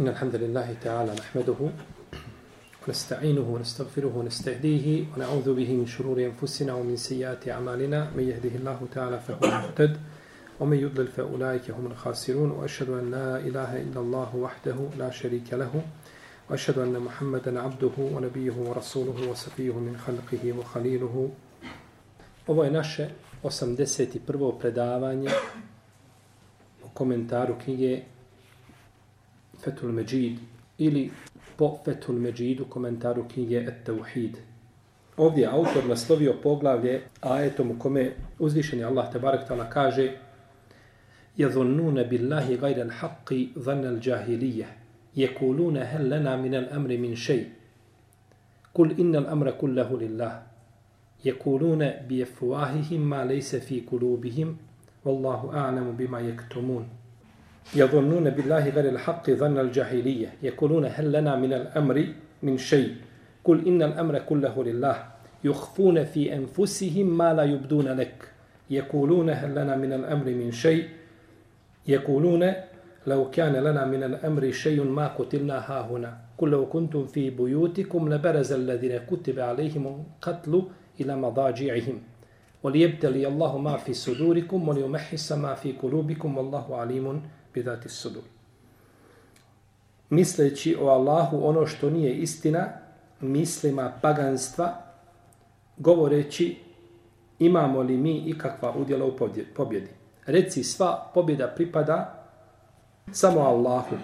إن الحمد لله تعالى نحمده ونستعينه ونستغفره ونستهديه ونعوذ به من شرور أنفسنا ومن سيئات أعمالنا من يهده الله تعالى فهو المهتد ومن يضلل فأولئك هم الخاسرون وأشهد أن لا إله إلا الله وحده لا شريك له وأشهد أن محمدا عبده ونبيه ورسوله وصفيه من خلقه وخليله Ovo je naše 81. predavanje o komentaru knjige Fetul Međid ili po Fetul Međidu komentaru knjige Et Tauhid. Ovdje je autor naslovio poglavlje ajetom u kome uzvišeni Allah tabarak ta'ala kaže يظنون بالله غير الحق ظن الجاهلية يقولون هل لنا من الأمر من شيء قل إن الأمر كله لله يقولون بأفواههم ما ليس في قلوبهم والله أعلم بما يكتمون يظنون بالله غير الحق ظن الجاهلية. يقولون هل لنا من الأمر من شيء؟ قل إن الأمر كله لله. يخفون في أنفسهم ما لا يبدون لك. يقولون هل لنا من الأمر من شيء؟ يقولون لو كان لنا من الأمر شيء ما قتلنا ها هنا. قل لو كنتم في بيوتكم لبرز الذين كتب عليهم القتل إلى مضاجعهم. وليبتلي الله ما في صدوركم وليمحص ما في قلوبكم والله عليم bidati sudu. Misleći o Allahu ono što nije istina, mislima paganstva, govoreći imamo li mi ikakva udjela u pobjedi. Reci sva pobjeda pripada samo Allahu.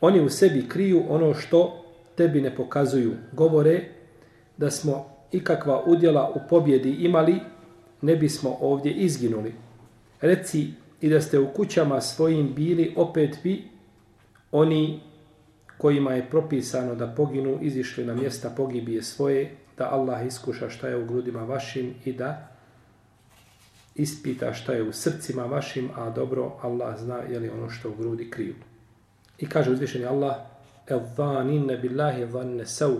Oni u sebi kriju ono što tebi ne pokazuju. Govore da smo ikakva udjela u pobjedi imali, ne bismo ovdje izginuli. Reci i da ste u kućama svojim bili, opet bi oni kojima je propisano da poginu, izišli na mjesta pogibije svoje, da Allah iskuša šta je u grudima vašim i da ispita šta je u srcima vašim, a dobro Allah zna je li ono što u grudi kriju. I kaže uzvišeni Allah, el billahi vanne sav,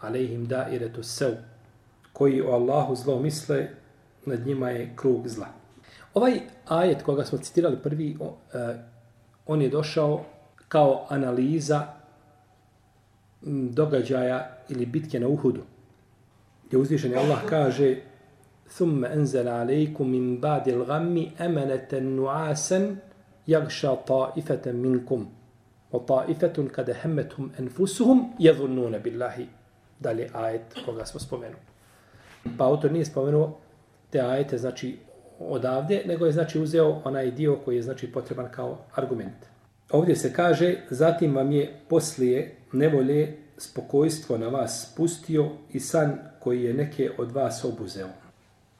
alejhim dairetu sav, koji o Allahu zlo misle, nad njima je krug zla. Ovaj ajet koga smo citirali prvi, on je došao kao analiza događaja ili bitke na Uhudu. Gdje uzvišeni Allah kaže ثم أنزل عليكم من بعد الغم أمنة نعاسا يغشى طائفة منكم وطائفة قد همتهم أنفسهم يظنون بالله dalje ajet koga smo spomenuli. Pa autor nije spomenuo te ajete, znači odavde, nego je znači uzeo onaj dio koji je znači potreban kao argument. Ovdje se kaže, zatim vam je poslije nevolje spokojstvo na vas spustio i san koji je neke od vas obuzeo.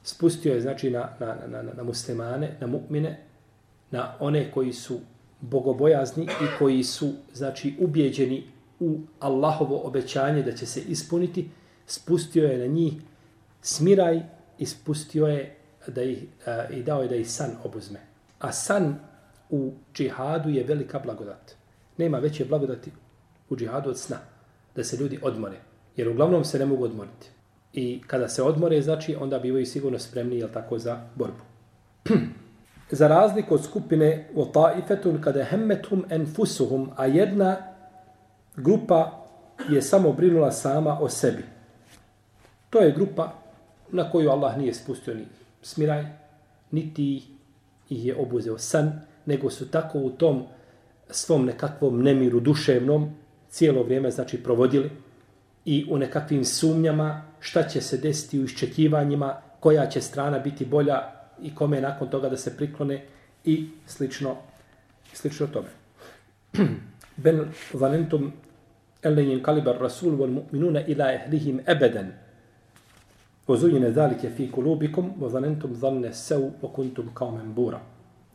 Spustio je znači na, na, na, na, na muslimane, na mu'mine, na one koji su bogobojazni i koji su znači ubjeđeni u Allahovo obećanje da će se ispuniti, spustio je na njih smiraj i spustio je da ih, a, i dao je da ih san obuzme. A san u džihadu je velika blagodat. Nema veće blagodati u džihadu od sna. Da se ljudi odmore. Jer uglavnom se ne mogu odmoriti. I kada se odmore, znači, onda bivaju sigurno spremni, jel tako, za borbu. za razliku od skupine u taifetun kada hemmetum enfusuhum, a jedna grupa je samo brinula sama o sebi. To je grupa na koju Allah nije spustio ni smiraj, niti ih je obuzeo san, nego su tako u tom svom nekakvom nemiru duševnom cijelo vrijeme znači provodili i u nekakvim sumnjama šta će se desiti u iščekivanjima, koja će strana biti bolja i kome nakon toga da se priklone i slično, slično tome. ben valentum elen kalibar rasul wal mu'minuna ila ehlihim ebeden Ozunjene zalike fi kulubikum, o zanentum zanne seu, o kuntum kao membura.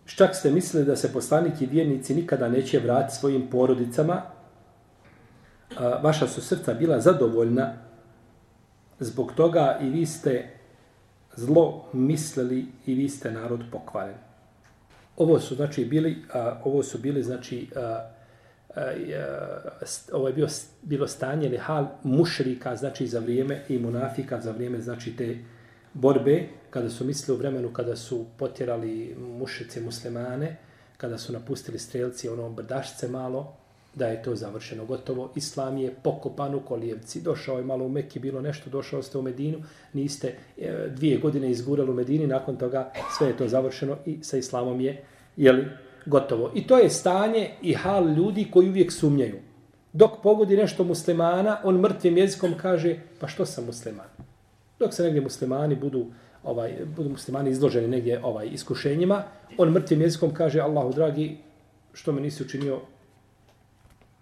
Ščak ste mislili da se poslanik i vjernici nikada neće vratiti svojim porodicama, a, vaša su srca bila zadovoljna zbog toga i vi ste zlo mislili i vi ste narod pokvaren. Ovo su znači bili, a, ovo su bili znači a, E, ovo je bio, bilo stanje ili hal mušrika znači za vrijeme i munafika za vrijeme znači te borbe kada su mislili u vremenu kada su potjerali mušice muslimane kada su napustili strelci ono brdašce malo da je to završeno gotovo. Islam je pokopan u kolijevci. Došao je malo u Mekki, bilo nešto, došao ste u Medinu, niste e, dvije godine izgurali u Medini, nakon toga sve je to završeno i sa Islamom je jeli, gotovo. I to je stanje i hal ljudi koji uvijek sumnjaju. Dok pogodi nešto muslimana, on mrtvim jezikom kaže, pa što sam musliman? Dok se negdje muslimani budu ovaj budu muslimani izloženi negdje ovaj iskušenjima, on mrtvim jezikom kaže Allahu dragi, što me nisi učinio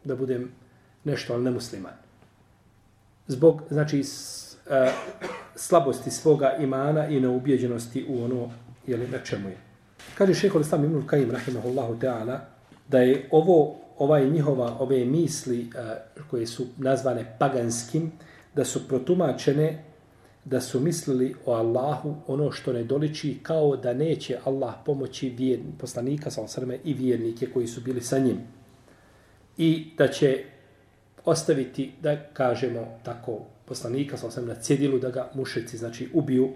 da budem nešto, ali ne musliman. Zbog, znači, s, eh, slabosti svoga imana i neubjeđenosti u ono, jeli, na čemu je. Kaže šeho Islam Ibn Kajim, rahimahullahu ta'ala, da je ovo, ovaj njihova, ove misli uh, koje su nazvane paganskim, da su protumačene da su mislili o Allahu ono što ne doliči kao da neće Allah pomoći vjern, poslanika sa osrme i vjernike koji su bili sa njim. I da će ostaviti, da kažemo tako, poslanika sa osrme na cedilu da ga mušici znači ubiju.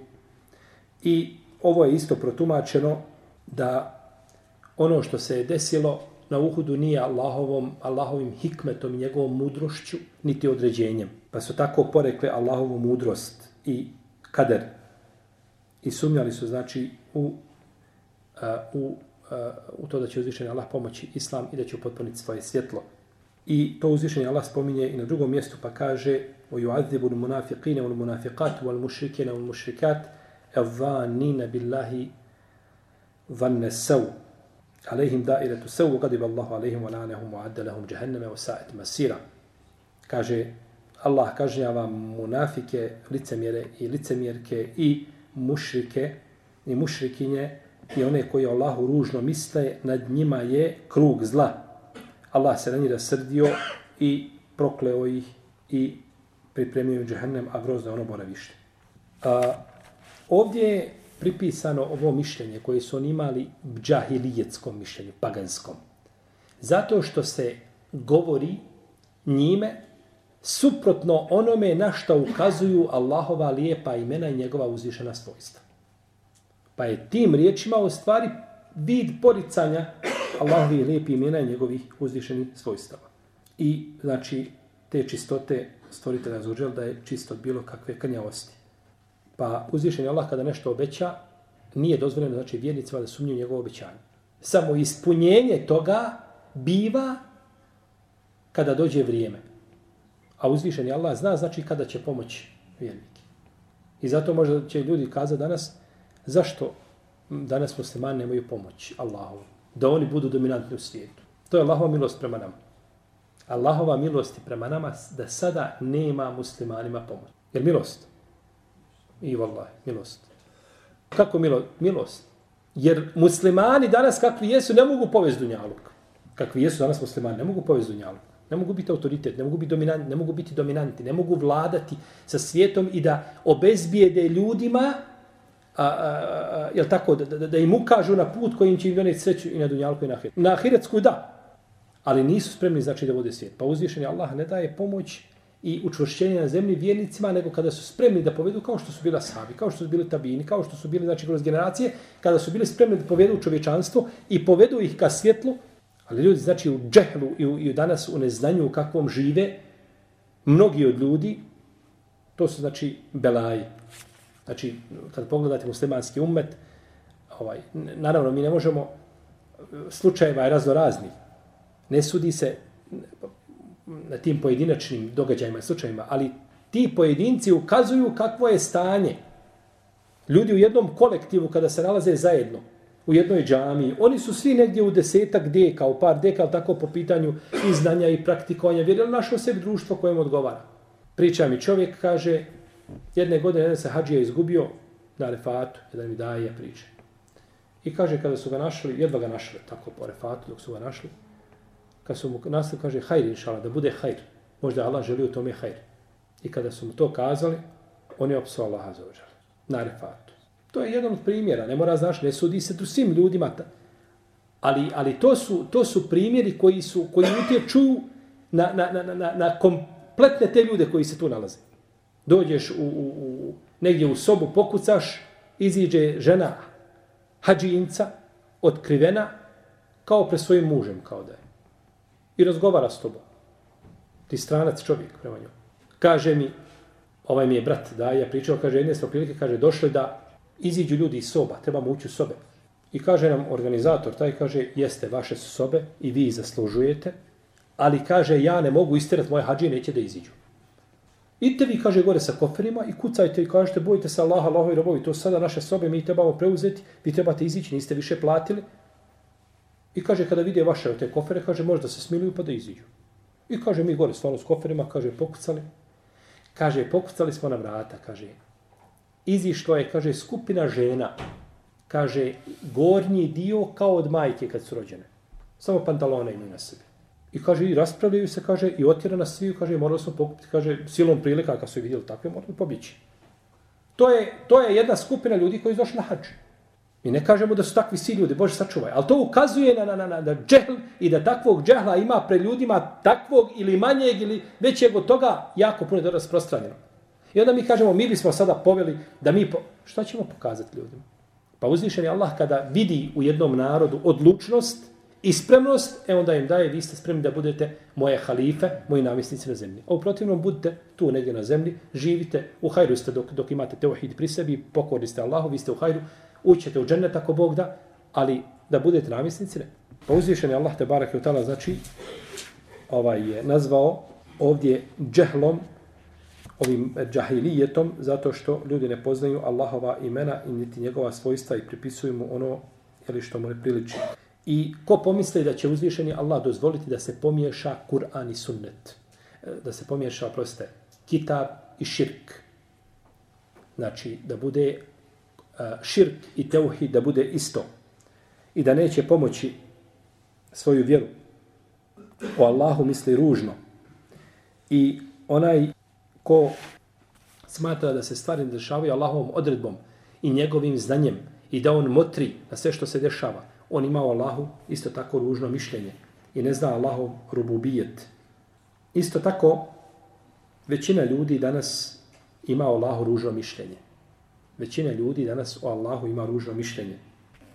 I ovo je isto protumačeno da ono što se je desilo na Uhudu nije Allahovom, Allahovim hikmetom i njegovom mudrošću, niti određenjem. Pa su tako porekle Allahovu mudrost i kader. I sumnjali su, znači, u, u, u to da će uzvišenje Allah pomoći Islam i da će upotpuniti svoje svjetlo. I to uzvišenje Allah spominje i na drugom mjestu pa kaže o الْمُنَافِقِينَ وَالْمُنَافِقَاتُ وَالْمُشْرِكِينَ wal-munafiqat wal-mushrikina ظَنَّ السَّوْءِ عَلَيْهِمْ دَائِرَةُ السَّوْءِ وَقَدِبَ wa عَلَيْهِمْ wa وَعَدَّ jahannama wa وَسَاءَتْ masira. Kaže, Allah kažnjava munafike, licemjere i licemjerke i mušrike i mušrikinje i one koji Allahu ružno misle, nad njima je krug zla. Allah se na njih rasrdio i prokleo ih i pripremio džehennem, a grozno ono boravište. A, ovdje je pripisano ovo mišljenje koje su oni imali džahilijetskom mišljenju, paganskom. Zato što se govori njime suprotno onome na što ukazuju Allahova lijepa imena i njegova uzvišena svojstva. Pa je tim riječima u stvari vid poricanja Allahovi lijepi imena i njegovih uzvišenih svojstava. I znači te čistote stvoritelja zuđel da je čisto od bilo kakve krnjavosti. Pa uzvišen Allah kada nešto obeća, nije dozvoljeno znači vjernicima da sumnju njegovo obećanje. Samo ispunjenje toga biva kada dođe vrijeme. A uzvišeni Allah zna znači kada će pomoći vjernike. I zato možda će ljudi kazati danas zašto danas muslimani nemaju pomoć Allahu. Da oni budu dominantni u svijetu. To je Allahova milost prema nama. Allahova milost prema nama da sada nema muslimanima pomoć. Jer milost? I vallahi, milost. Kako milo, milost? Jer muslimani danas kakvi jesu ne mogu povesti dunjaluk. Kakvi jesu danas muslimani ne mogu povesti dunjaluk. Ne mogu biti autoritet, ne mogu biti dominanti, ne mogu biti dominanti, ne mogu vladati sa svijetom i da obezbijede ljudima a, a, a, jel tako, da, da, da im ukažu na put kojim će im doneti sreću i na dunjalku i na ahiret. Na ahiretsku da, ali nisu spremni znači da vode svijet. Pa uzvišenje Allah ne daje pomoć i učvršćenje na zemlji vjernicima, nego kada su spremni da povedu kao što su bila sahabi, kao što su bili tabini, kao što su bili znači kroz generacije, kada su bili spremni da povedu čovječanstvo i povedu ih ka svjetlu, Ali ljudi, znači, u džehlu i, u, i danas u neznanju u kakvom žive, mnogi od ljudi, to su, znači, belaji. Znači, kad pogledate muslimanski umet, ovaj, naravno, mi ne možemo, e, slučajeva je razno razni. Ne sudi se na tim pojedinačnim događajima i slučajima, ali ti pojedinci ukazuju kakvo je stanje. Ljudi u jednom kolektivu, kada se nalaze zajedno, u jednoj džamiji. Oni su svi negdje u desetak deka, u par deka, ali tako po pitanju i znanja i praktikovanja. Vjerili našo sebi društvo kojem odgovara. Priča mi čovjek, kaže, jedne godine jedan se hađija izgubio na refatu, jedan mi daje priče. I kaže, kada su ga našli, jedva ga našli, tako po refatu, dok su ga našli, kad su mu našli, kaže, hajr, inšala, da bude hajr. Možda Allah želi u tome hajr. I kada su mu to kazali, on je opsao Allaha za Na refatu. To je jedan od primjera, ne mora znaš, ne sudi se tu svim ljudima. Ali, ali to, su, to su primjeri koji su koji utječu na, na, na, na, na kompletne te ljude koji se tu nalaze. Dođeš u, u, u, negdje u sobu, pokucaš, iziđe žena hađinca, otkrivena, kao pre svojim mužem, kao da je i razgovara s tobom. Ti stranac čovjek prema njom. Kaže mi, ovaj mi je brat da je pričao, kaže, jedne smo prilike, kaže, došli da iziđu ljudi iz soba, trebamo ući u sobe. I kaže nam organizator, taj kaže, jeste vaše su sobe i vi zaslužujete, ali kaže, ja ne mogu istirati moje hađije, neće da iziđu. Idite vi, kaže, gore sa koferima i kucajte i kažete, bojite se Allaha, Allaho i robovi, to sada naše sobe, mi trebamo preuzeti, vi trebate izići, niste više platili. I kaže, kada vide vaše te kofere, kaže, možda se smiluju pa da iziđu. I kaže, mi gore stvarno s koferima, kaže, pokucali. Kaže, pokucali smo na vrata, kaže, izišlo je, kaže, skupina žena, kaže, gornji dio kao od majke kad su rođene. Samo pantalone imaju na sebi. I kaže, i raspravljaju se, kaže, i otjera nas sviju, kaže, morali smo pokupiti, kaže, silom prilika, kad su vidjeli takve, morali pobići. To je, to je jedna skupina ljudi koji došli na hađ. Mi ne kažemo da su takvi svi ljudi, Bože sačuvaj, ali to ukazuje na, na, na, na da džehl i da takvog džehla ima pred ljudima takvog ili manjeg ili većeg od toga jako puno je rasprostranjeno. I onda mi kažemo, mi bismo sada poveli da mi, po... šta ćemo pokazati ljudima? Pa uzvišen je Allah kada vidi u jednom narodu odlučnost, i spremnost, e onda im daje, vi ste spremni da budete moje halife, moji namjesnici na zemlji. A u protivnom budite tu negdje na zemlji, živite, u hajru ste dok, dok imate teuhid pri sebi, pokorni ste Allahu, vi ste u hajru, ućete u džennet ako Bog da, ali da budete namisnici, ne. Pa uzvišen je Allah te barak je utala, znači, ovaj je nazvao ovdje džehlom, ovim džahilijetom, zato što ljudi ne poznaju Allahova imena i niti njegova svojstva i pripisuju mu ono ili što mu ne priliči. I ko pomisli da će uzvišeni Allah dozvoliti da se pomiješa Kur'an i sunnet, e, da se pomiješa, proste, kitab i širk. Znači, da bude Eh, širk i teuhid, da bude isto. I da neće pomoći svoju vjeru. O Allahu misli ružno. I onaj ko smatra da se stvari dešavaju Allahovom odredbom i njegovim znanjem i da on motri na sve što se dešava, on ima o Allahu isto tako ružno mišljenje i ne zna Allahov rububijet. Isto tako, većina ljudi danas ima o Allahu ružno mišljenje. Većina ljudi danas o Allahu ima ružno mišljenje.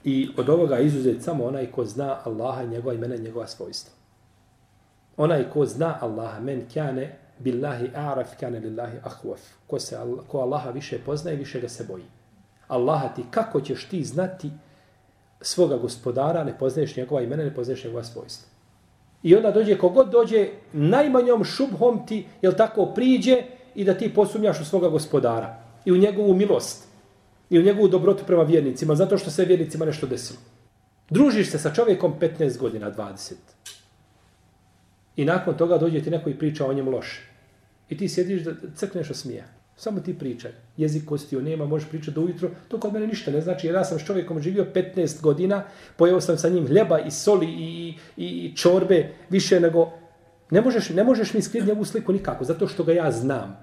I od ovoga izuzet samo onaj ko zna Allaha njegova imena i njegova svojstva. Onaj ko zna Allaha, men kjane billahi a'raf kjane lillahi ahwaf. Ko, se, ko Allaha više poznaje, više ga se boji. Allaha ti, kako ćeš ti znati svoga gospodara, ne poznaješ njegova imena, ne poznaješ njegova svojstva. I onda dođe, kogod dođe, najmanjom šubhom ti, jel tako, priđe i da ti posumnjaš u svoga gospodara i u njegovu milost i u njegovu dobrotu prema vjernicima, zato što se vjernicima nešto desilo. Družiš se sa čovjekom 15 godina, 20. I nakon toga dođe ti neko i priča o njemu loše. I ti sjediš da crkneš o smijeh. Samo ti pričaj. Jezik kostio nema, možeš pričati do ujutro. To kod mene ništa ne znači. Jer ja sam s čovjekom živio 15 godina, pojeo sam sa njim hljeba i soli i, i, i čorbe više nego... Ne možeš, ne možeš mi skriti njegovu sliku nikako, zato što ga ja znam.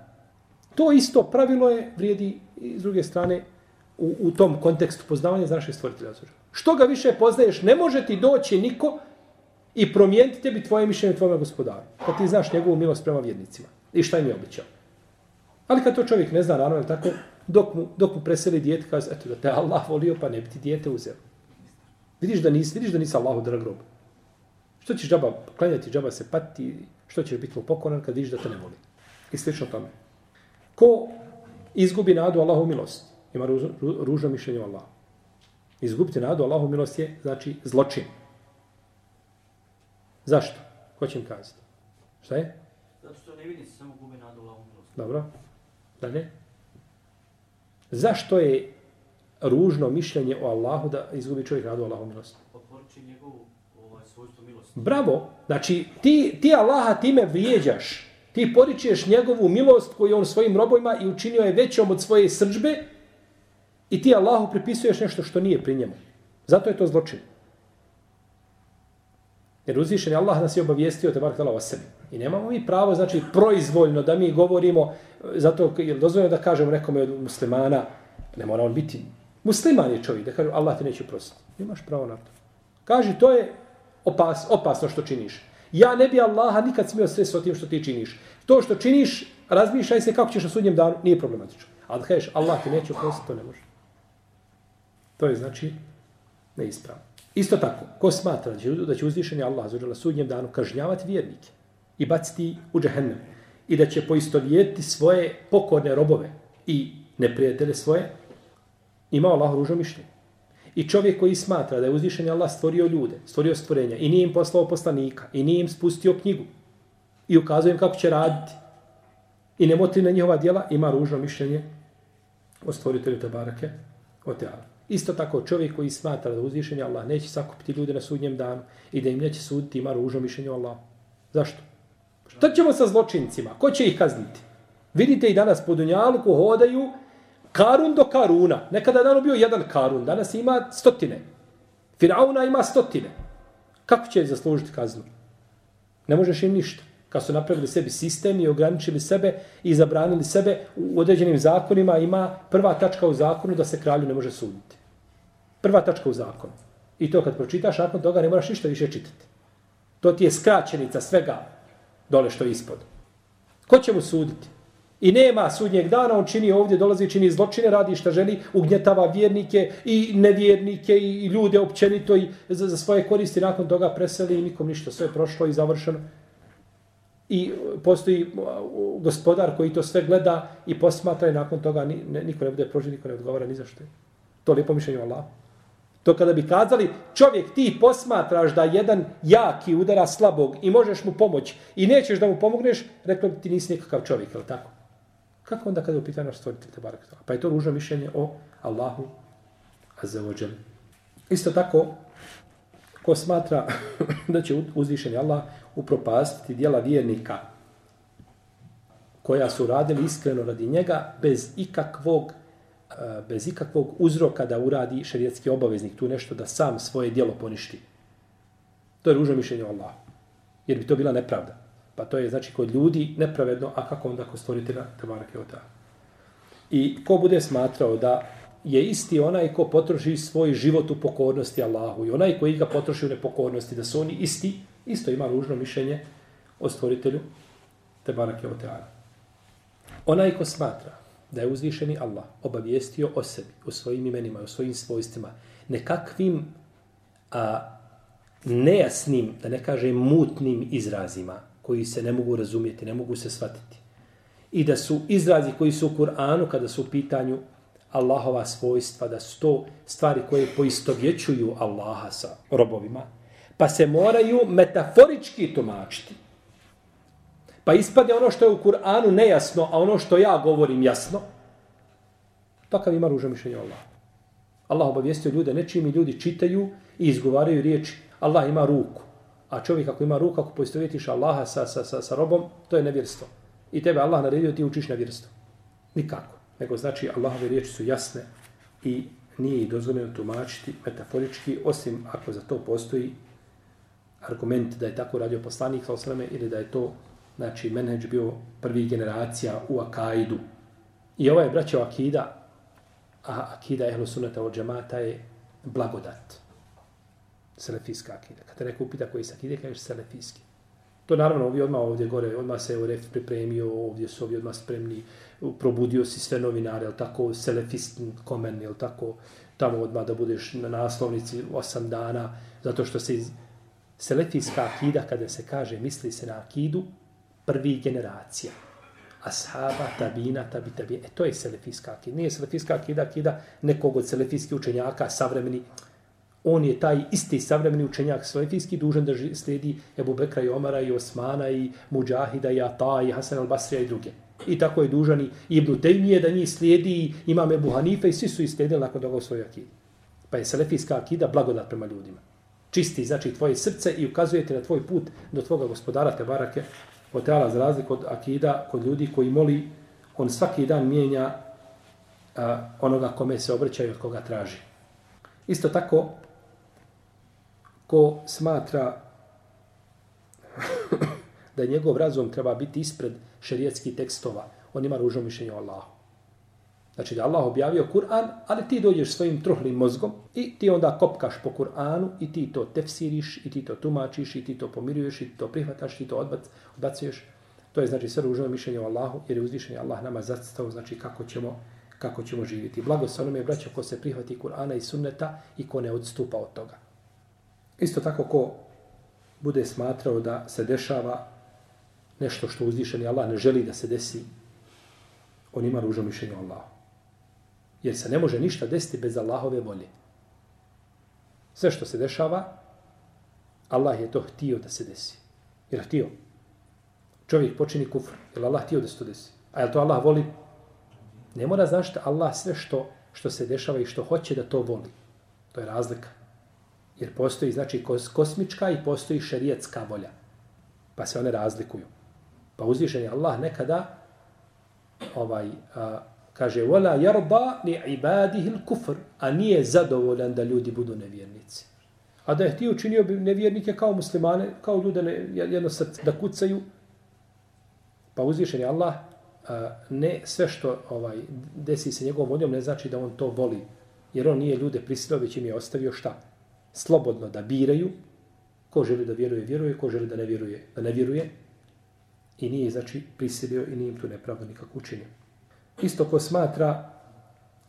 To isto pravilo je, vrijedi i s druge strane, u, u tom kontekstu poznavanja znaš je stvoritelja. Što ga više poznaješ, ne može ti doći niko i promijeniti tebi tvoje mišljenje tvojom gospodaru. Kad ti znaš njegovu milost prema vjednicima. I šta im je običao. Ali kad to čovjek ne zna, naravno, tako, dok mu, dok mu preseli dijete, kaže, eto, da te Allah volio, pa ne bi ti dijete uzeo. Vidiš da nisi, vidiš da nisi Allahu drag rob. Što ćeš džaba klanjati, džaba se pati, što ćeš biti mu pokonan kad vidiš da te ne voli. I slično tome. Ko izgubi nadu Allahu milost, ima ružno, ružno mišljenje o Allahu. Izgubiti nadu Allahu milost je, znači, zločin. Zašto? Ko će im kazati? Šta je? Zato što ne vidi se samo gubi nadu Allahu milost. Dobro. Dalje. Zašto je ružno mišljenje o Allahu da izgubi čovjek radu Allahu milosti? Oporiči njegovu ovaj, svojstvo milosti. Bravo. Znači, ti, ti Allaha time vrijeđaš. Ti poričeš njegovu milost koju on svojim robojima i učinio je većom od svoje srđbe i ti Allahu pripisuješ nešto što nije pri njemu. Zato je to zločin. Jer uzvišen je Allah nas je obavijestio te barkala o sebi. I nemamo mi pravo, znači, proizvoljno da mi govorimo, e, zato je dozvoljeno da kažemo nekome od muslimana, ne mora on biti, musliman je čovjek, da kažu Allah ti neće prostiti. Nemaš pravo na to. Kaži, to je opas, opasno što činiš. Ja ne bi Allaha nikad smio sve o tim što ti činiš. To što činiš, razmišljaj se kako ćeš na sudnjem danu, nije problematično. Ali da Allah ti neće prostiti, to ne može. To je znači neispravno. Isto tako, ko smatra da će, da će uzvišeni Allah za sudnjem danu kažnjavati vjernike i baciti u džehennem i da će poistovjetiti svoje pokorne robove i neprijatelje svoje, ima Allah ružno mišljenje. I čovjek koji smatra da je uzvišeni Allah stvorio ljude, stvorio stvorenja i nije im poslao poslanika i nije im spustio knjigu i ukazuje im kako će raditi i ne motri na njihova djela, ima ružno mišljenje o stvoritelju Tebarake o Teala. Isto tako čovjek koji smatra da uzvišenje Allah neće sakupiti ljude na sudnjem danu i da im neće suditi, ima ružno mišljenje Allah. Zašto? Šta ćemo sa zločincima? Ko će ih kazniti? Vidite i danas po Dunjalku hodaju Karun do Karuna. Nekada je dano bio jedan Karun, danas ima stotine. Firauna ima stotine. Kako će zaslužiti kaznu? Ne možeš im ništa. Kad su napravili sebi sistem i ograničili sebe i zabranili sebe u određenim zakonima, ima prva tačka u zakonu da se kralju ne može suditi. Prva tačka u zakonu. I to kad pročitaš, nakon toga ne moraš ništa više čitati. To ti je skraćenica svega dole što je ispod. Ko će mu suditi? I nema sudnjeg dana, on čini ovdje, dolazi, čini zločine, radi šta želi, ugnjetava vjernike i nevjernike i ljude općenito i za, za svoje koristi nakon toga preseli i nikom ništa, sve je prošlo i završeno. I postoji gospodar koji to sve gleda i posmatra i nakon toga niko ne bude prožen, niko ne odgovara ni za što. To lijepo mišljenje Allah. To kada bi kazali, čovjek ti posmatraš da jedan jaki udara slabog i možeš mu pomoći i nećeš da mu pomogneš, rekao ti nisi nikakav čovjek, je tako? Kako onda kada je upitano pitanju stvoritelj te barak Pa je to ružno mišljenje o Allahu azzavodžel. Isto tako, ko smatra da će uzvišeni Allah upropastiti dijela vjernika koja su radili iskreno radi njega bez ikakvog eh, bez ikakvog uzroka da uradi šerijetski obaveznik tu nešto da sam svoje dijelo poništi. To je ružno mišljenje o Allahu. Jer bi to bila nepravda. Pa to je znači kod ljudi nepravedno, a kako onda kod stvoritelja Tabarake Ota. I ko bude smatrao da je isti onaj ko potroši svoj život u pokornosti Allahu i onaj koji ga potroši u nepokornosti, da su oni isti, isto ima ružno mišljenje o stvoritelju Tabarake oteana. Onaj ko smatra da je uzvišeni Allah obavijestio o sebi, o svojim imenima, o svojim svojstvima, nekakvim a, nejasnim, da ne kažem mutnim izrazima, koji se ne mogu razumjeti, ne mogu se shvatiti. I da su izrazi koji su u Kur'anu, kada su u pitanju Allahova svojstva, da su to stvari koje poistovjećuju Allaha sa robovima, pa se moraju metaforički tumačiti. Pa ispade ono što je u Kur'anu nejasno, a ono što ja govorim jasno, takav ima ružo mišljenje Allah. Allah obavijestio ljude nečim i ljudi čitaju i izgovaraju riječi Allah ima ruku. A čovjek ako ima ruku, ako poistovjetiš Allaha sa, sa, sa, sa robom, to je nevjerstvo. I tebe Allah naredio, ti učiš nevjerstvo. Nikako. Nego znači Allahove riječi su jasne i nije dozvoljeno tumačiti metaforički, osim ako za to postoji argument da je tako radio poslanik sa osrame ili da je to znači menheđ bio prvi generacija u Akaidu. I ovaj braćo Akida, a Akida ehlu sunnata od džemata je blagodat selefijska akida. Kad te neko upita koji je akide, kažeš selefijski. To naravno, ovi odmah ovdje gore, odmah se Ref pripremio, ovdje su ovi odmah spremni, probudio si sve novinare, jel tako, selefist komen, jel tako, tamo odmah da budeš na naslovnici osam dana, zato što se iz selefijska akida, kada se kaže, misli se na akidu, prvi generacija. Ashaba, tabina, tabi, tabi. E, to je selefijska akida. Nije selefijska akida, akida nekog od selefijskih učenjaka, savremeni, on je taj isti savremeni učenjak selefijski dužan da slijedi Ebu Bekra i Omara i Osmana i Mujahida i Ata i Hasan al-Basrija i druge. I tako je dužan i Ibn Tejmije da njih slijedi imam Ebu Hanife i svi su islijedili nakon toga u svojoj akidi. Pa je selefijska akida blagodat prema ljudima. Čisti znači tvoje srce i ukazujete na tvoj put do tvoga gospodara te barake od teala za razliku od akida kod ljudi koji moli on svaki dan mijenja a, onoga kome se obraćaju od koga traži. Isto tako, ko smatra da njegov razum treba biti ispred šerijetskih tekstova, on ima ružno mišljenje o Allahu. Znači da Allah objavio Kur'an, ali ti dođeš svojim truhlim mozgom i ti onda kopkaš po Kur'anu i ti to tefsiriš i ti to tumačiš i ti to pomiruješ i ti to prihvataš i ti to odbac, odbacuješ. To je znači sve ružno mišljenje o Allahu jer je uzvišenje Allah nama zacitao znači kako ćemo kako ćemo živjeti. Blago se onome braćo ko se prihvati Kur'ana i sunneta i ko ne odstupa od toga. Isto tako ko bude smatrao da se dešava nešto što uzvišeni Allah ne želi da se desi, on ima ružno mišljenje o Allahu. Jer se ne može ništa desiti bez Allahove volje. Sve što se dešava, Allah je to htio da se desi. Jer htio. Čovjek počini kufr. Jer Allah htio da se to desi. A je to Allah voli? Ne mora znašti Allah sve što, što se dešava i što hoće da to voli. To je razlika. Jer postoji znači kosmička i postoji šerijetska volja. Pa se one razlikuju. Pa uzvišen je Allah nekada ovaj, a, kaže wala yarda li ibadihi al-kufr a nije zadovoljan da ljudi budu nevjernici. A da je htio učinio bi nevjernike kao muslimane kao ljude ne, jedno srce da kucaju. Pa uzvišen je Allah a, ne sve što ovaj desi se njegovom voljom ne znači da on to voli. Jer on nije ljude prisilio već im je ostavio šta? Slobodno da biraju. Ko želi da vjeruje vjeruje. Ko želi da ne vjeruje da ne vjeruje. I nije znači prisilio i nije im tu nepravdu nikako učinio. Isto ko smatra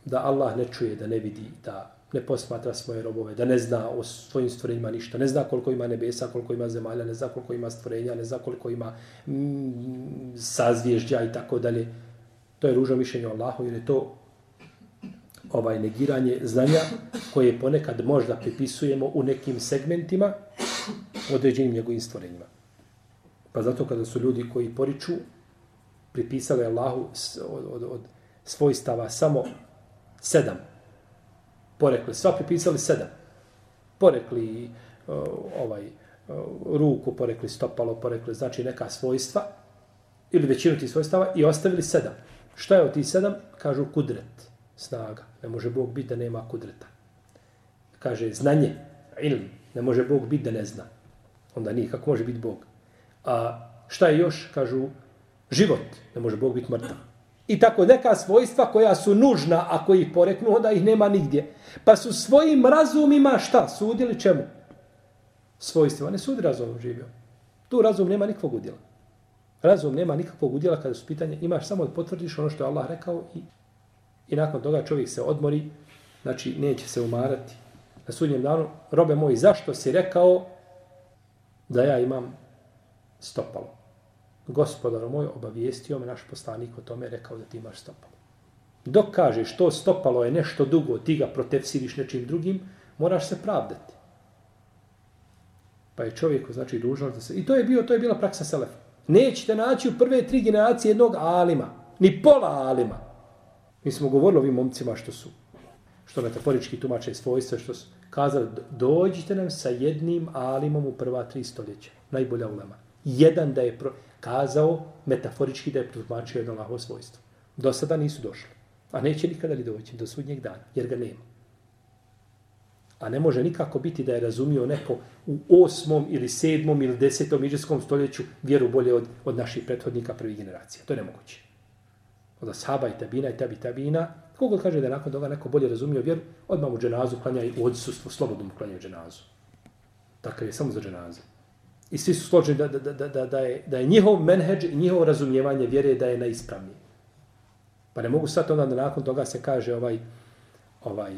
da Allah ne čuje, da ne vidi, da ne posmatra svoje robove, da ne zna o svojim stvorenjima ništa, ne zna koliko ima nebesa, koliko ima zemalja, ne zna koliko ima stvorenja, ne zna koliko ima mm, sazvježdja i tako dalje. To je ružno mišljenje o Allahu jer je to ovaj negiranje znanja koje ponekad možda pripisujemo u nekim segmentima određenim njegovim stvorenjima. Pa zato kada su ljudi koji poriču pripisali Allahu od, od, od svojstava samo sedam. Porekli, sva pripisali sedam. Porekli e, ovaj e, ruku, porekli stopalo, porekli znači neka svojstva ili većinu tih svojstava i ostavili sedam. Šta je od tih sedam? Kažu kudret, snaga. Ne može Bog biti da nema kudreta. Kaže znanje, ilm. Ne može Bog biti da ne zna. Onda nije, kako može biti Bog? A šta je još? Kažu život. Ne može Bog biti mrtav. I tako neka svojstva koja su nužna, ako ih poreknu, onda ih nema nigdje. Pa su svojim razumima šta? Sudili čemu? Svojstvima. Ne sudi razumom živio. Tu razum nema nikakvog udjela. Razum nema nikakvog udjela kada su pitanje. Imaš samo da potvrdiš ono što je Allah rekao i, i nakon toga čovjek se odmori. Znači, neće se umarati. Na sudnjem danu, robe moji, zašto si rekao da ja imam stopalo? Gospodar moj, obavijestio me naš poslanik o tome, rekao da ti imaš stopalo. Dok kažeš to stopalo je nešto dugo, ti ga protefsiriš nečim drugim, moraš se pravdati. Pa je čovjek, znači, dužnost da se... I to je, bio, to je bila praksa Selefa. Nećete naći u prve tri generacije jednog alima, ni pola alima. Mi smo govorili ovim momcima što su, što metaforički tumače svojstva, što su kazali, dođite nam sa jednim alimom u prva tri stoljeća. Najbolja ulema. Jedan da je... Pro kazao metaforički da je protumačio jedno Allahovo svojstvo. Do sada nisu došli. A neće nikada li doći do sudnjeg dana, jer ga nema. A ne može nikako biti da je razumio neko u osmom ili sedmom ili desetom iđeskom stoljeću vjeru bolje od, od naših prethodnika prvih generacija. To je nemoguće. Od Ashaba i Tabina i Tabi Tabina, kogo kaže da je nakon toga neko bolje razumio vjeru, odmah mu dženazu klanja i u odsustvu slobodno mu klanja dženazu. Takav je samo za dženazu. I svi su složeni da, da, da, da, da, je, da je njihov menheđ i njihovo razumijevanje vjere da je najispravnije. Pa ne mogu sad onda da nakon toga se kaže ovaj, ovaj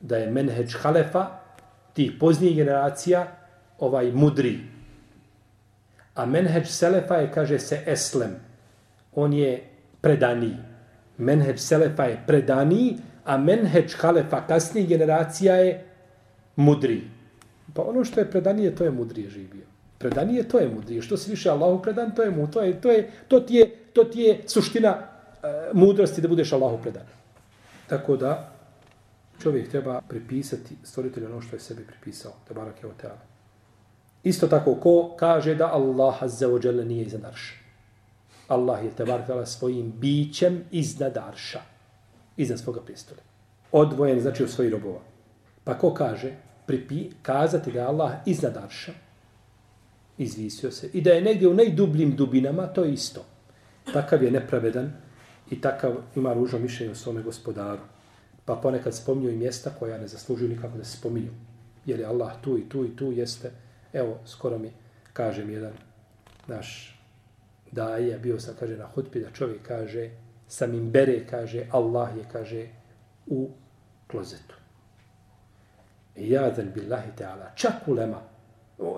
da je menheđ halefa tih poznijih generacija ovaj mudri. A menheđ selefa je, kaže se, eslem. On je predaniji. Menheđ selefa je predaniji, a menheđ halefa kasnijih generacija je mudri. Pa ono što je predanije, to je mudrije živio. Predanije to je mudrije. Što se više Allahu predan, to je mu. To, je, to, je, to, ti, je, to ti je suština e, mudrosti da budeš Allahu predan. Tako da čovjek treba pripisati stvoritelju ono što je sebi pripisao. Da barak je teala. Isto tako ko kaže da Allah azza wa jalla nije iznad arša. Allah je tebar tala svojim bićem iznad arša. Iznad svoga prijestolja. Odvojen znači od svojih robova. Pa ko kaže pripi, kazati da Allah iznad arša izvisio se. I da je negdje u najdubljim dubinama, to je isto. Takav je nepravedan i takav ima ružno mišljenje o svome gospodaru. Pa ponekad spominju i mjesta koja ne zaslužuju nikako da se spominju. Jer je Allah tu i tu i tu jeste. Evo, skoro mi kaže mi jedan naš daje, bio sam, kaže, na hutbi da čovjek kaže, sam im bere, kaže, Allah je, kaže, u klozetu. I jadan billahi ta'ala. Čak ulema,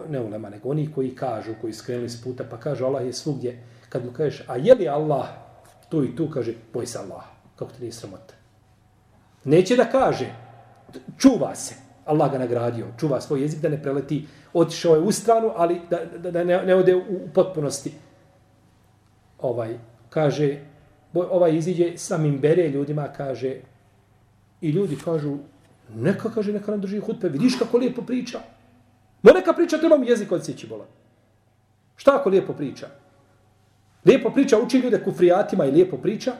ne ulema, nego oni koji kažu, koji skrenuli s puta, pa kažu Allah je svugdje. Kad mu kažeš, a je li Allah tu i tu, kaže, boj se Allah. Kako ti nije sramota. Neće da kaže, čuva se. Allah ga nagradio, čuva svoj jezik da ne preleti, otišao je u stranu, ali da, da, da ne, ne ode u, u potpunosti. Ovaj, kaže, ovaj iziđe samim bere ljudima, kaže, i ljudi kažu, neka, kaže, neka nam drži hutbe, vidiš kako lijepo priča. Ma neka priča, trebam jezik od sjeći. Šta ako lijepo priča? Lijepo priča, uči ljude kufrijatima i lijepo priča,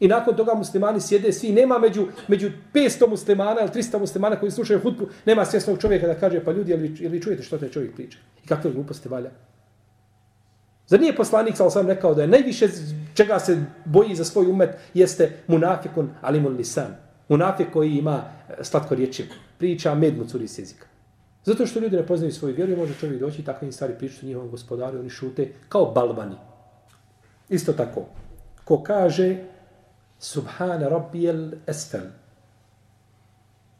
I nakon toga muslimani sjede svi, nema među, među 500 muslimana ili 300 muslimana koji slušaju hutbu, nema svjesnog čovjeka da kaže, pa ljudi, ili, ili čujete što taj čovjek priča? I kakve gluposti valja? Zar nije poslanik, ali sam rekao da je najviše čega se boji za svoj umet, jeste munafikun alimun lisan. Munafik koji ima eh, slatko riječi, priča med mu curi s jezika. Zato što ljudi ne poznaju svoju vjeru i može čovjek doći i takve stvari pričati njihovom gospodaru, oni šute kao balvani. Isto tako, ko kaže Subhana rabbijel esfel.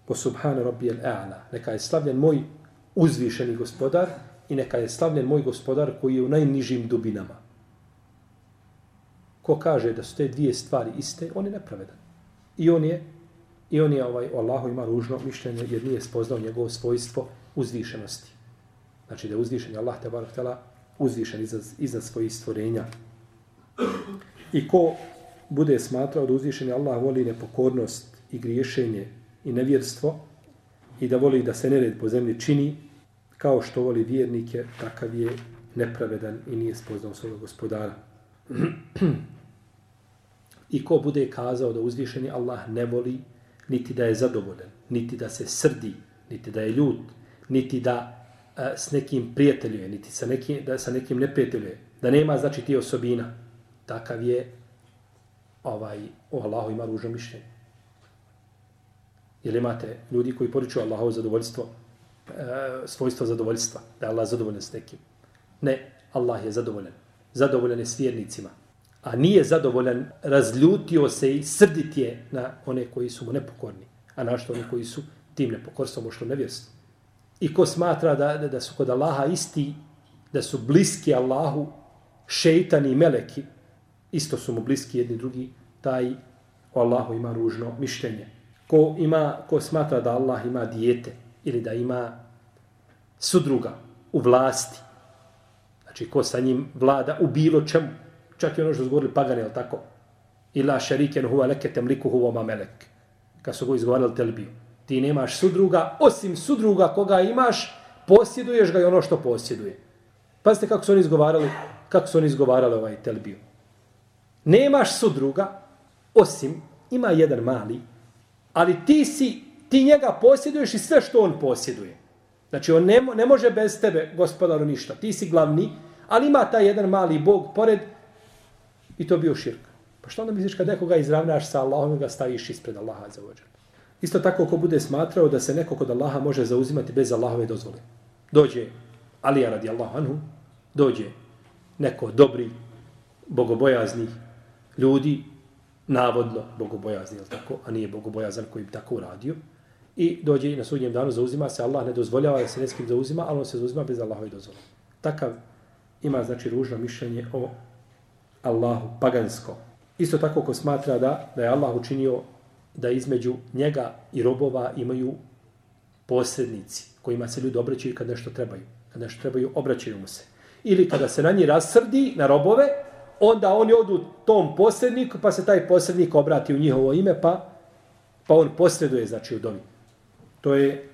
Po subhana rabbijel a'la. Neka je slavljen moj uzvišeni gospodar i neka je slavljen moj gospodar koji je u najnižim dubinama. Ko kaže da su te dvije stvari iste, on je nepravedan. I on je, i on je ovaj, Allahu ima ružno mišljenje jer nije spoznao njegovo svojstvo uzvišenosti. Znači da je uzvišen Allah te barak tela uzvišen iznad, iznad svojih stvorenja. I ko bude smatrao da uzvišeni Allah voli nepokornost i griješenje i nevjerstvo i da voli da se nered po zemlji čini kao što voli vjernike, takav je nepravedan i nije spoznao svojeg gospodara. I ko bude kazao da uzvišeni Allah ne voli, niti da je zadovoljan, niti da se srdi, niti da je ljut, niti da a, e, s nekim prijateljuje, niti sa nekim, da sa nekim ne prijateljuje, da nema znači ti osobina, takav je ovaj, o Allahu ima ružno mišljenje. Ili imate ljudi koji poriču Allahovo zadovoljstvo, e, svojstvo zadovoljstva, da je Allah zadovoljen s nekim. Ne, Allah je zadovoljen. Zadovoljen je s vjernicima. A nije zadovoljan, razljutio se i srdit je na one koji su mu nepokorni. A našto oni koji su tim nepokorstvom ušlo nevjerstvo. I ko smatra da, da, da su kod Allaha isti, da su bliski Allahu, šeitan i meleki, isto su mu bliski jedni drugi, taj o Allahu ima ružno mišljenje. Ko, ima, ko smatra da Allah ima dijete ili da ima sudruga u vlasti, znači ko sa njim vlada u bilo čemu, čak i ono što su govorili pagani, ali tako, ila šariken huva leke temliku huva mamelek, kad su go izgovarali telbiju. Ti nemaš sudruga, osim sudruga koga imaš, posjeduješ ga i ono što posjeduje. Pazite kako su oni izgovarali, kako su oni izgovarali ovaj telbiju. Nemaš sudruga, osim, ima jedan mali, ali ti si, ti njega posjeduješ i sve što on posjeduje. Znači, on ne, ne može bez tebe, gospodaru, ništa. Ti si glavni, ali ima taj jedan mali bog pored i to bio širk. Pa što onda misliš kad nekoga izravnaš sa Allahom i ga staviš ispred Allaha za ođer? Isto tako ko bude smatrao da se neko kod Allaha može zauzimati bez Allahove dozvole. Dođe Alija radijallahu anhu, dođe neko dobri, bogobojazni ljudi, navodno bogobojazni, jel tako, a nije bogobojazan koji bi tako uradio. I dođe i na sudnjem danu zauzima se, Allah ne dozvoljava da se neskim zauzima, ali on se zauzima bez Allahove dozvole. Takav ima, znači, ružno mišljenje o Allahu pagansko. Isto tako ko smatra da, da je Allah učinio da između njega i robova imaju posrednici kojima se ljudi obraćaju kad nešto trebaju. Kad nešto trebaju, obraćaju mu se. Ili kada se na njih rasrdi, na robove, onda oni odu tom posredniku, pa se taj posrednik obrati u njihovo ime, pa, pa on posreduje, znači, u domi. To je,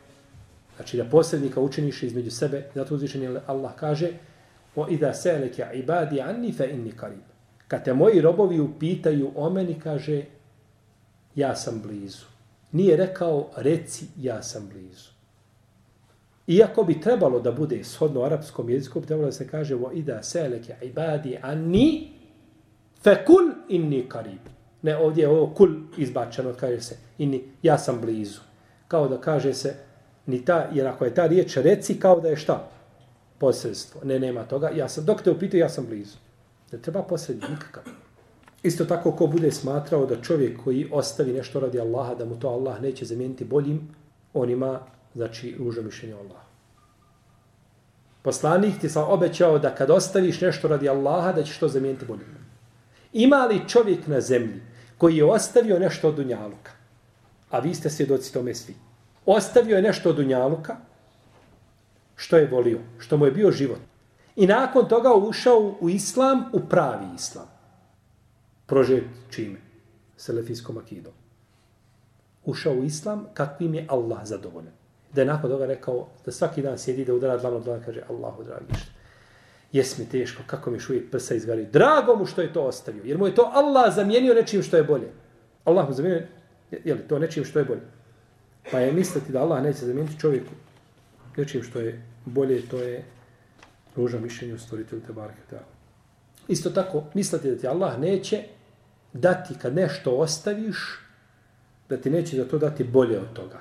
znači, da posrednika učiniš između sebe, zato uzvišen Allah kaže, o ida seleke ibadi anni fe inni karib. Kad te moji robovi upitaju o meni, kaže, ja sam blizu. Nije rekao, reci, ja sam blizu. Iako bi trebalo da bude shodno arapskom jeziku, bi trebalo da se kaže wa ida seleke ibadi anni fe kul inni karib. Ne, ovdje je ovo kul izbačeno, kaže se, inni, ja sam blizu. Kao da kaže se, ni ta, jer ako je ta riječ reci, kao da je šta? Posredstvo. Ne, nema toga. Ja sam, dok te upitu, ja sam blizu. Ne treba posrednik nikakav. Isto tako ko bude smatrao da čovjek koji ostavi nešto radi Allaha, da mu to Allah neće zamijeniti boljim, on ima znači ružno mišljenje Allaha. Poslanik ti sam obećao da kad ostaviš nešto radi Allaha, da ćeš to zamijeniti boljim. Ima li čovjek na zemlji koji je ostavio nešto od Dunjaluka, a vi ste svjedoci tome svi, ostavio je nešto od Dunjaluka, što je volio, što mu je bio život. I nakon toga ušao u islam, u pravi islam. Prožet čime? Selefijskom akidom. Ušao u islam kakvim je Allah zadovoljen. Da je nakon toga rekao da svaki dan sjedi da udara dlanom dlanom kaže Allahu dragi što. Jes mi teško, kako mi šuje prsa izgari. Drago mu što je to ostavio. Jer mu je to Allah zamijenio nečim što je bolje. Allah mu zamijenio, je li to nečim što je bolje? Pa je misliti da Allah neće zamijeniti čovjeku nečim što je bolje, to je ružno mišljenje u stvoritelju te barke. Isto tako, misliti da ti Allah neće dati kad nešto ostaviš, da ti neće za to dati bolje od toga.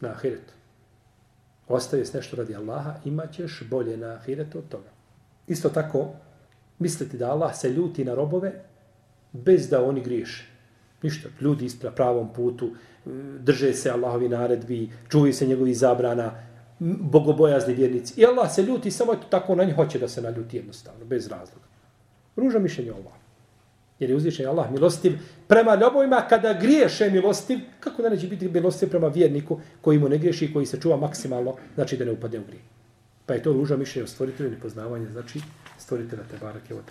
Na ahiretu. Ostaviš nešto radi Allaha, imat ćeš bolje na ahiretu od toga. Isto tako, misliti da Allah se ljuti na robove bez da oni griješe. Ništa, ljudi ispra pravom putu, drže se Allahovi naredbi, čuvaju se njegovi zabrana, bogobojazni vjernici. I Allah se ljuti samo eto tako na njih hoće da se naljuti jednostavno, bez razloga. Ruža mišljenje Allah. Jer je uzvišen Allah milostiv prema ljubovima kada griješe milostiv, kako da neće biti milostiv prema vjerniku koji mu ne griješi i koji se čuva maksimalno, znači da ne upade u grije. Pa je to ruža mišljenja o stvoritelju ili poznavanje, znači stvoritelja te barake od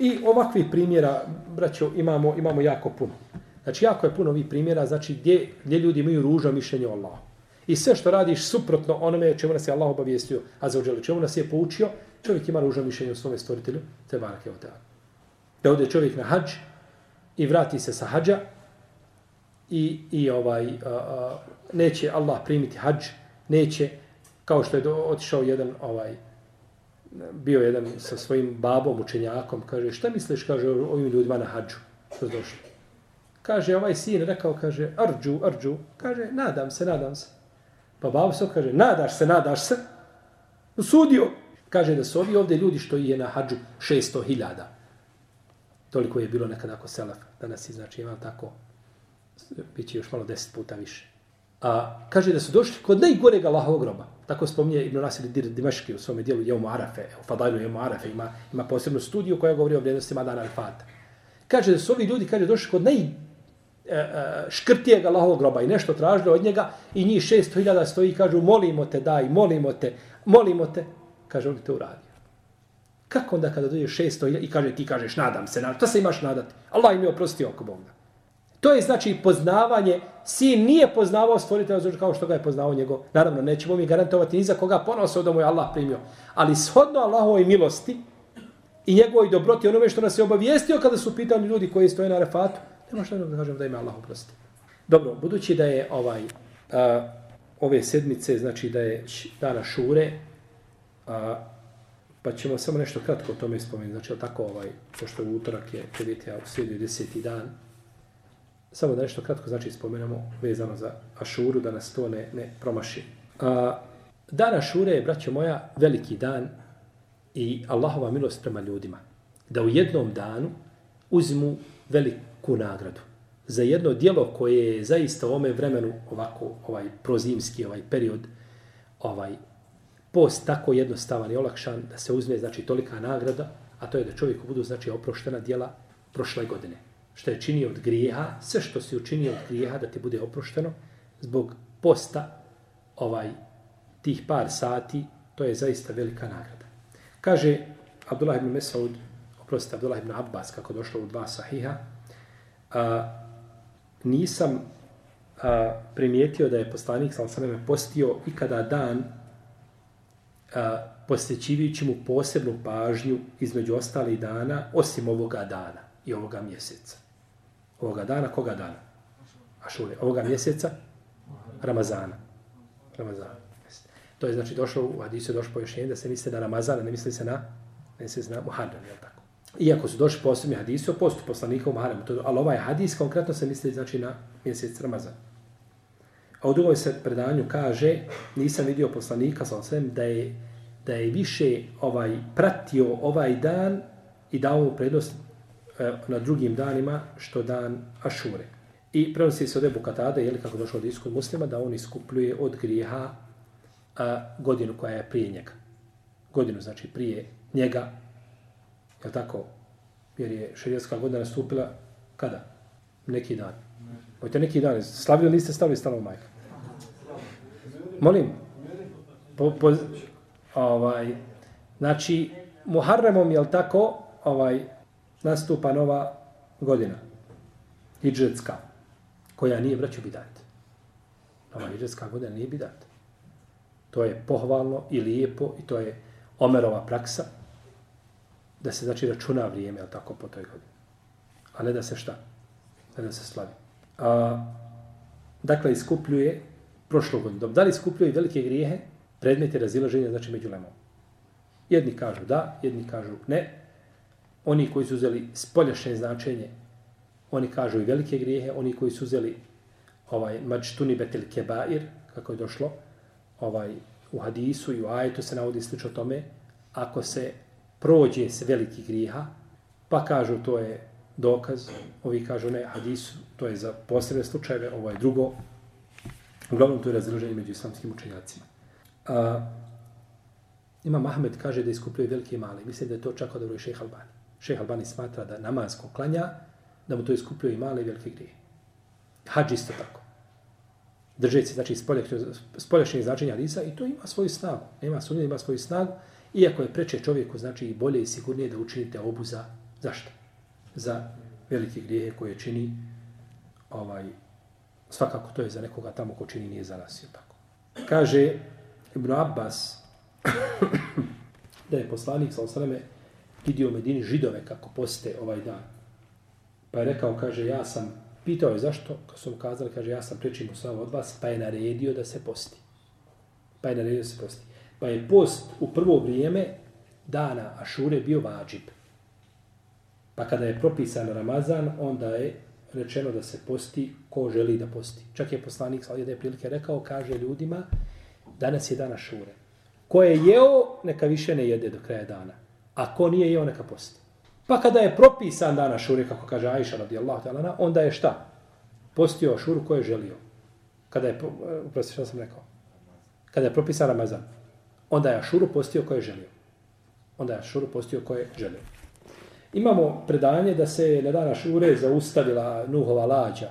I ovakvi primjera, braćo, imamo, imamo jako puno. Znači, jako je puno ovih primjera, znači, gdje, gdje ljudi imaju ružo mišljenje o Allahu. I sve što radiš suprotno onome čemu nas je Allah obavijestio, a za uđelu čemu nas je poučio, čovjek ima ružno mišljenje o svome stvoritelju, te barake o teatru. Da ode čovjek na hađ i vrati se sa hađa i, i ovaj, a, a, neće Allah primiti hađ, neće, kao što je do, otišao jedan, ovaj, bio jedan sa svojim babom, učenjakom, kaže, šta misliš, kaže, o ovim ljudima na hađu, što došli? Kaže, ovaj sin rekao, kaže, arđu, arđu, kaže, nadam se, nadam se. Pa babo se kaže, nadaš se, nadaš se. Usudio. Kaže da su ovi ovdje ljudi što je na hađu 600 hiljada. Toliko je bilo nekada ako selef. Danas je znači imam tako, bit će još malo deset puta više. A kaže da su došli kod najgorega Allahovog groba. Tako spominje Ibn Nasir Dir Dimaški u svome dijelu Jemu Arafe. U Fadajlu Jemu Arafe ima, ima posebnu studiju koja govori o vrijednostima Dana Al-Fata. Kaže da su ovi ljudi kaže, došli kod naj, e, e, škrtijeg Allahovog groba i nešto tražili od njega i njih šest hiljada stoji i kažu molimo te daj, molimo te, molimo te. Kaže, on bi to uradio. Kako onda kada dođe 600 i kaže ti kažeš nadam se, nadam, šta se imaš nadati. Allah im je oprostio oko Boga. To je znači poznavanje, sin nije poznavao stvoritelja kao što ga je poznavao njegov. Naravno, nećemo mi garantovati ni za koga ponosao da mu je Allah primio. Ali shodno Allahovoj milosti i njegovoj dobroti, onome što nas je obavijestio kada su pitali ljudi koji stoje na refatu, Nema što da kažem da ima Allah oprosti. Dobro, budući da je ovaj a, ove sedmice, znači da je dana šure, a, pa ćemo samo nešto kratko o tome spomenuti. Znači, tako ovaj, pošto je utorak je 9. a u sredu 10. dan, samo da nešto kratko znači spomenemo vezano za Ašuru, da nas to ne, ne promaši. A, dan Ašure je, braćo moja, veliki dan i Allahova milost prema ljudima. Da u jednom danu uzmu veliku nagradu za jedno dijelo koje je zaista u ome vremenu ovako ovaj prozimski ovaj period ovaj post tako jednostavan i olakšan da se uzme znači tolika nagrada a to je da čovjeku budu znači oproštena djela prošle godine. Što je činio od grijeha sve što si učinio od grijeha da ti bude oprošteno zbog posta ovaj tih par sati to je zaista velika nagrada. Kaže Abdullah ibn Mesud oprostite Abdullah ibn Abbas kako došlo u dva sahiha a, nisam a, primijetio da je poslanik sam sam postio ikada dan posjećivajući mu posebnu pažnju između ostalih dana, osim ovoga dana i ovoga mjeseca. Ovoga dana, koga dana? Ašure. Ovoga mjeseca? Ramazana. Ramazana. To je znači došlo, u Hadisu je došlo pojašnjenje da se misli na Ramazana, ne misli se na, ne misli se na Muharram, jel tako? Iako su došli posebni hadisi o postu poslanika u Maharemu, ali ovaj hadis konkretno se misli znači na mjesec Ramazana. A u drugoj se predanju kaže, nisam vidio poslanika sa osvijem, da je, da je više ovaj pratio ovaj dan i dao mu prednost e, na drugim danima što dan Ašure. I prenosi se od Ebu Katada, jeli kako došlo od iskod muslima, da on iskupljuje od grijeha a, godinu koja je prije njega. Godinu znači prije njega, je tako? Jer je šerijetska godina nastupila kada? Neki dan. Mojte neki dan. Slavili li ste stavili stalo majka? Molim. Po, po, ovaj, znači, Muharremom, jel tako, ovaj, nastupa nova godina. Hidžetska. Koja nije vraću bidat. Nova hidžetska godina nije bidat. To je pohvalno i lijepo i to je Omerova praksa da se znači računa vrijeme, al tako, po toj godini. A ne da se šta? Ne da se slavi. A, dakle, iskupljuje prošlo godinu. Da li skupljaju velike grijehe? predmete razilaženja, znači među lemom. Jedni kažu da, jedni kažu ne. Oni koji su uzeli spoljašnje značenje, oni kažu i velike grijehe. Oni koji su uzeli ovaj, mačtuni betel kebair, kako je došlo, ovaj, u hadisu i u ajetu se navodi slično tome, ako se prođe se veliki griha, pa kažu to je dokaz, ovi kažu ne, hadisu, to je za posebne slučajeve, ovo je drugo. Uglavnom, to je razloženje među islamskim učenjacima. A, ima Mahmed kaže da iskupljuje velike i male. Mislim da je to čak odobro i šeha Albani. Šeha Albani smatra da namasko klanja, da mu to iskupljuje i male i velike grije. Hadž isto tako. Držeći, se, znači, spoljašnje značenja hadisa i to ima svoju snagu. Ima sumnje, ima svoju snagu. Iako je preče čovjeku, znači, i bolje i sigurnije da učinite obu za, zašto? Za velike grijehe koje čini ovaj, svakako to je za nekoga tamo ko čini nije za nas. Je tako. Kaže Ibn Abbas da je poslanik sa osrame vidio u Medini židove kako poste ovaj dan. Pa je rekao, kaže, ja sam, pitao je zašto, kad su mu kazali, kaže, ja sam prečim u od vas, pa je naredio da se posti. Pa je naredio da se posti. Pa je post u prvo vrijeme dana Ašure bio vađib. Pa kada je propisan Ramazan, onda je rečeno da se posti ko želi da posti. Čak je poslanik sa jedne prilike rekao, kaže ljudima, danas je dana šure. Ko je jeo, neka više ne jede do kraja dana. A ko nije jeo, neka posti. Pa kada je propisan dana šure, kako kaže Aisha radijallahu ta'ala, onda je šta? Postio šuru ko je želio. Kada je, uprosti što sam rekao, kada je propisan Ramazan, onda je šuru postio ko je želio. Onda je šuru postio ko je želio. Imamo predanje da se na dana šure zaustavila Nuhova lađa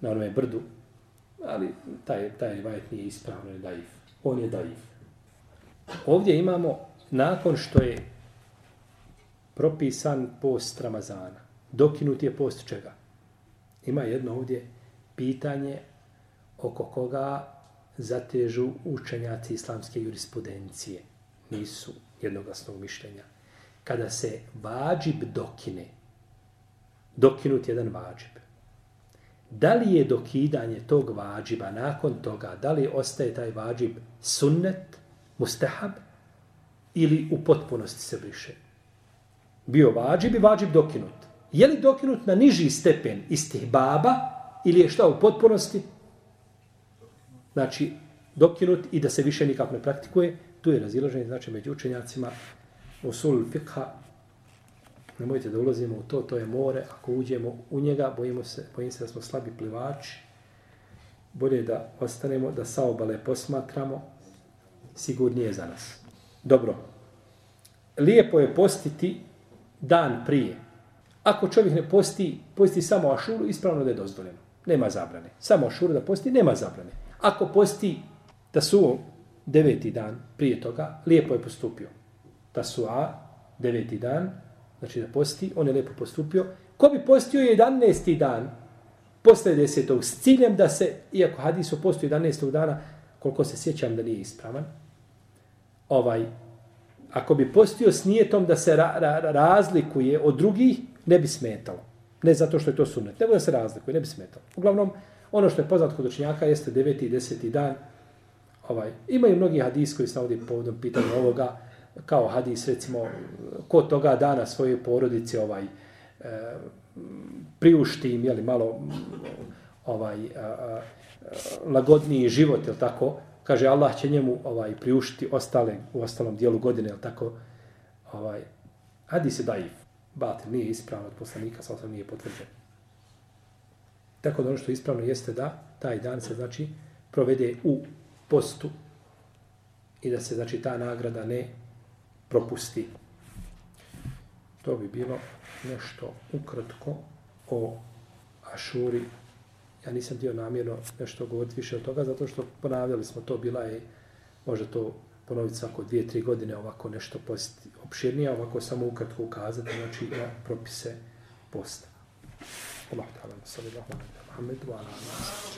na onome brdu, ali taj, taj vajet nije ispravno, je daif. On je daif. Ovdje imamo, nakon što je propisan post Ramazana, dokinut je post čega? Ima jedno ovdje pitanje oko koga zatežu učenjaci islamske jurisprudencije. Nisu jednoglasnog mišljenja kada se vađib dokine, dokinut jedan vađib, da li je dokidanje tog vađiba nakon toga, da li ostaje taj vađib sunnet, mustahab, ili u potpunosti se briše? Bio vađib i vađib dokinut. Je li dokinut na niži stepen istihbaba ili je šta u potpunosti? Znači, dokinut i da se više nikako ne praktikuje, tu je razilaženje, znači, među učenjacima, usul fikha, nemojte da ulazimo u to, to je more, ako uđemo u njega, bojimo se, bojim se da smo slabi plivači, bolje da ostanemo, da sa obale posmatramo, sigurnije za nas. Dobro, lijepo je postiti dan prije. Ako čovjek ne posti, posti samo ašuru, ispravno da je dozvoljeno. Nema zabrane. Samo ašuru da posti, nema zabrane. Ako posti da su deveti dan prije toga, lijepo je postupio tasua, deveti dan, znači da posti, on je lepo postupio. Ko bi postio 11. dan, posle desetog, s ciljem da se, iako hadis o postu 11. dana, koliko se sjećam da nije ispravan, ovaj, ako bi postio s nijetom da se ra, ra, razlikuje od drugih, ne bi smetalo. Ne zato što je to sunnet, nego da se razlikuje, ne bi smetalo. Uglavnom, ono što je poznato kod učenjaka jeste deveti i deseti dan. Ovaj, imaju mnogi hadis koji se navodi povodom pitanja ovoga, kao hadis recimo ko toga dana svoje porodice ovaj e, priušti im je malo ovaj a, a, lagodniji život jel tako? Kaže Allah će njemu ovaj priuštiti ostale u ostalom dijelu godine jel tako? Ovaj hadis je daif batil nije ispravno od poslanika sa nije potvrđen. Tako da ono što je ispravno jeste da taj dan se znači provede u postu i da se znači ta nagrada ne propusti. To bi bilo nešto ukratko o Ašuri. Ja nisam dio namjerno nešto govoriti više od toga, zato što ponavljali smo to, bila je, može to ponoviti svako dvije, tri godine ovako nešto posti opširnije, ovako samo ukratko ukazati, znači na propise posta. Allah ta'ala, sallallahu alaihi wa sallam, Muhammedu, ala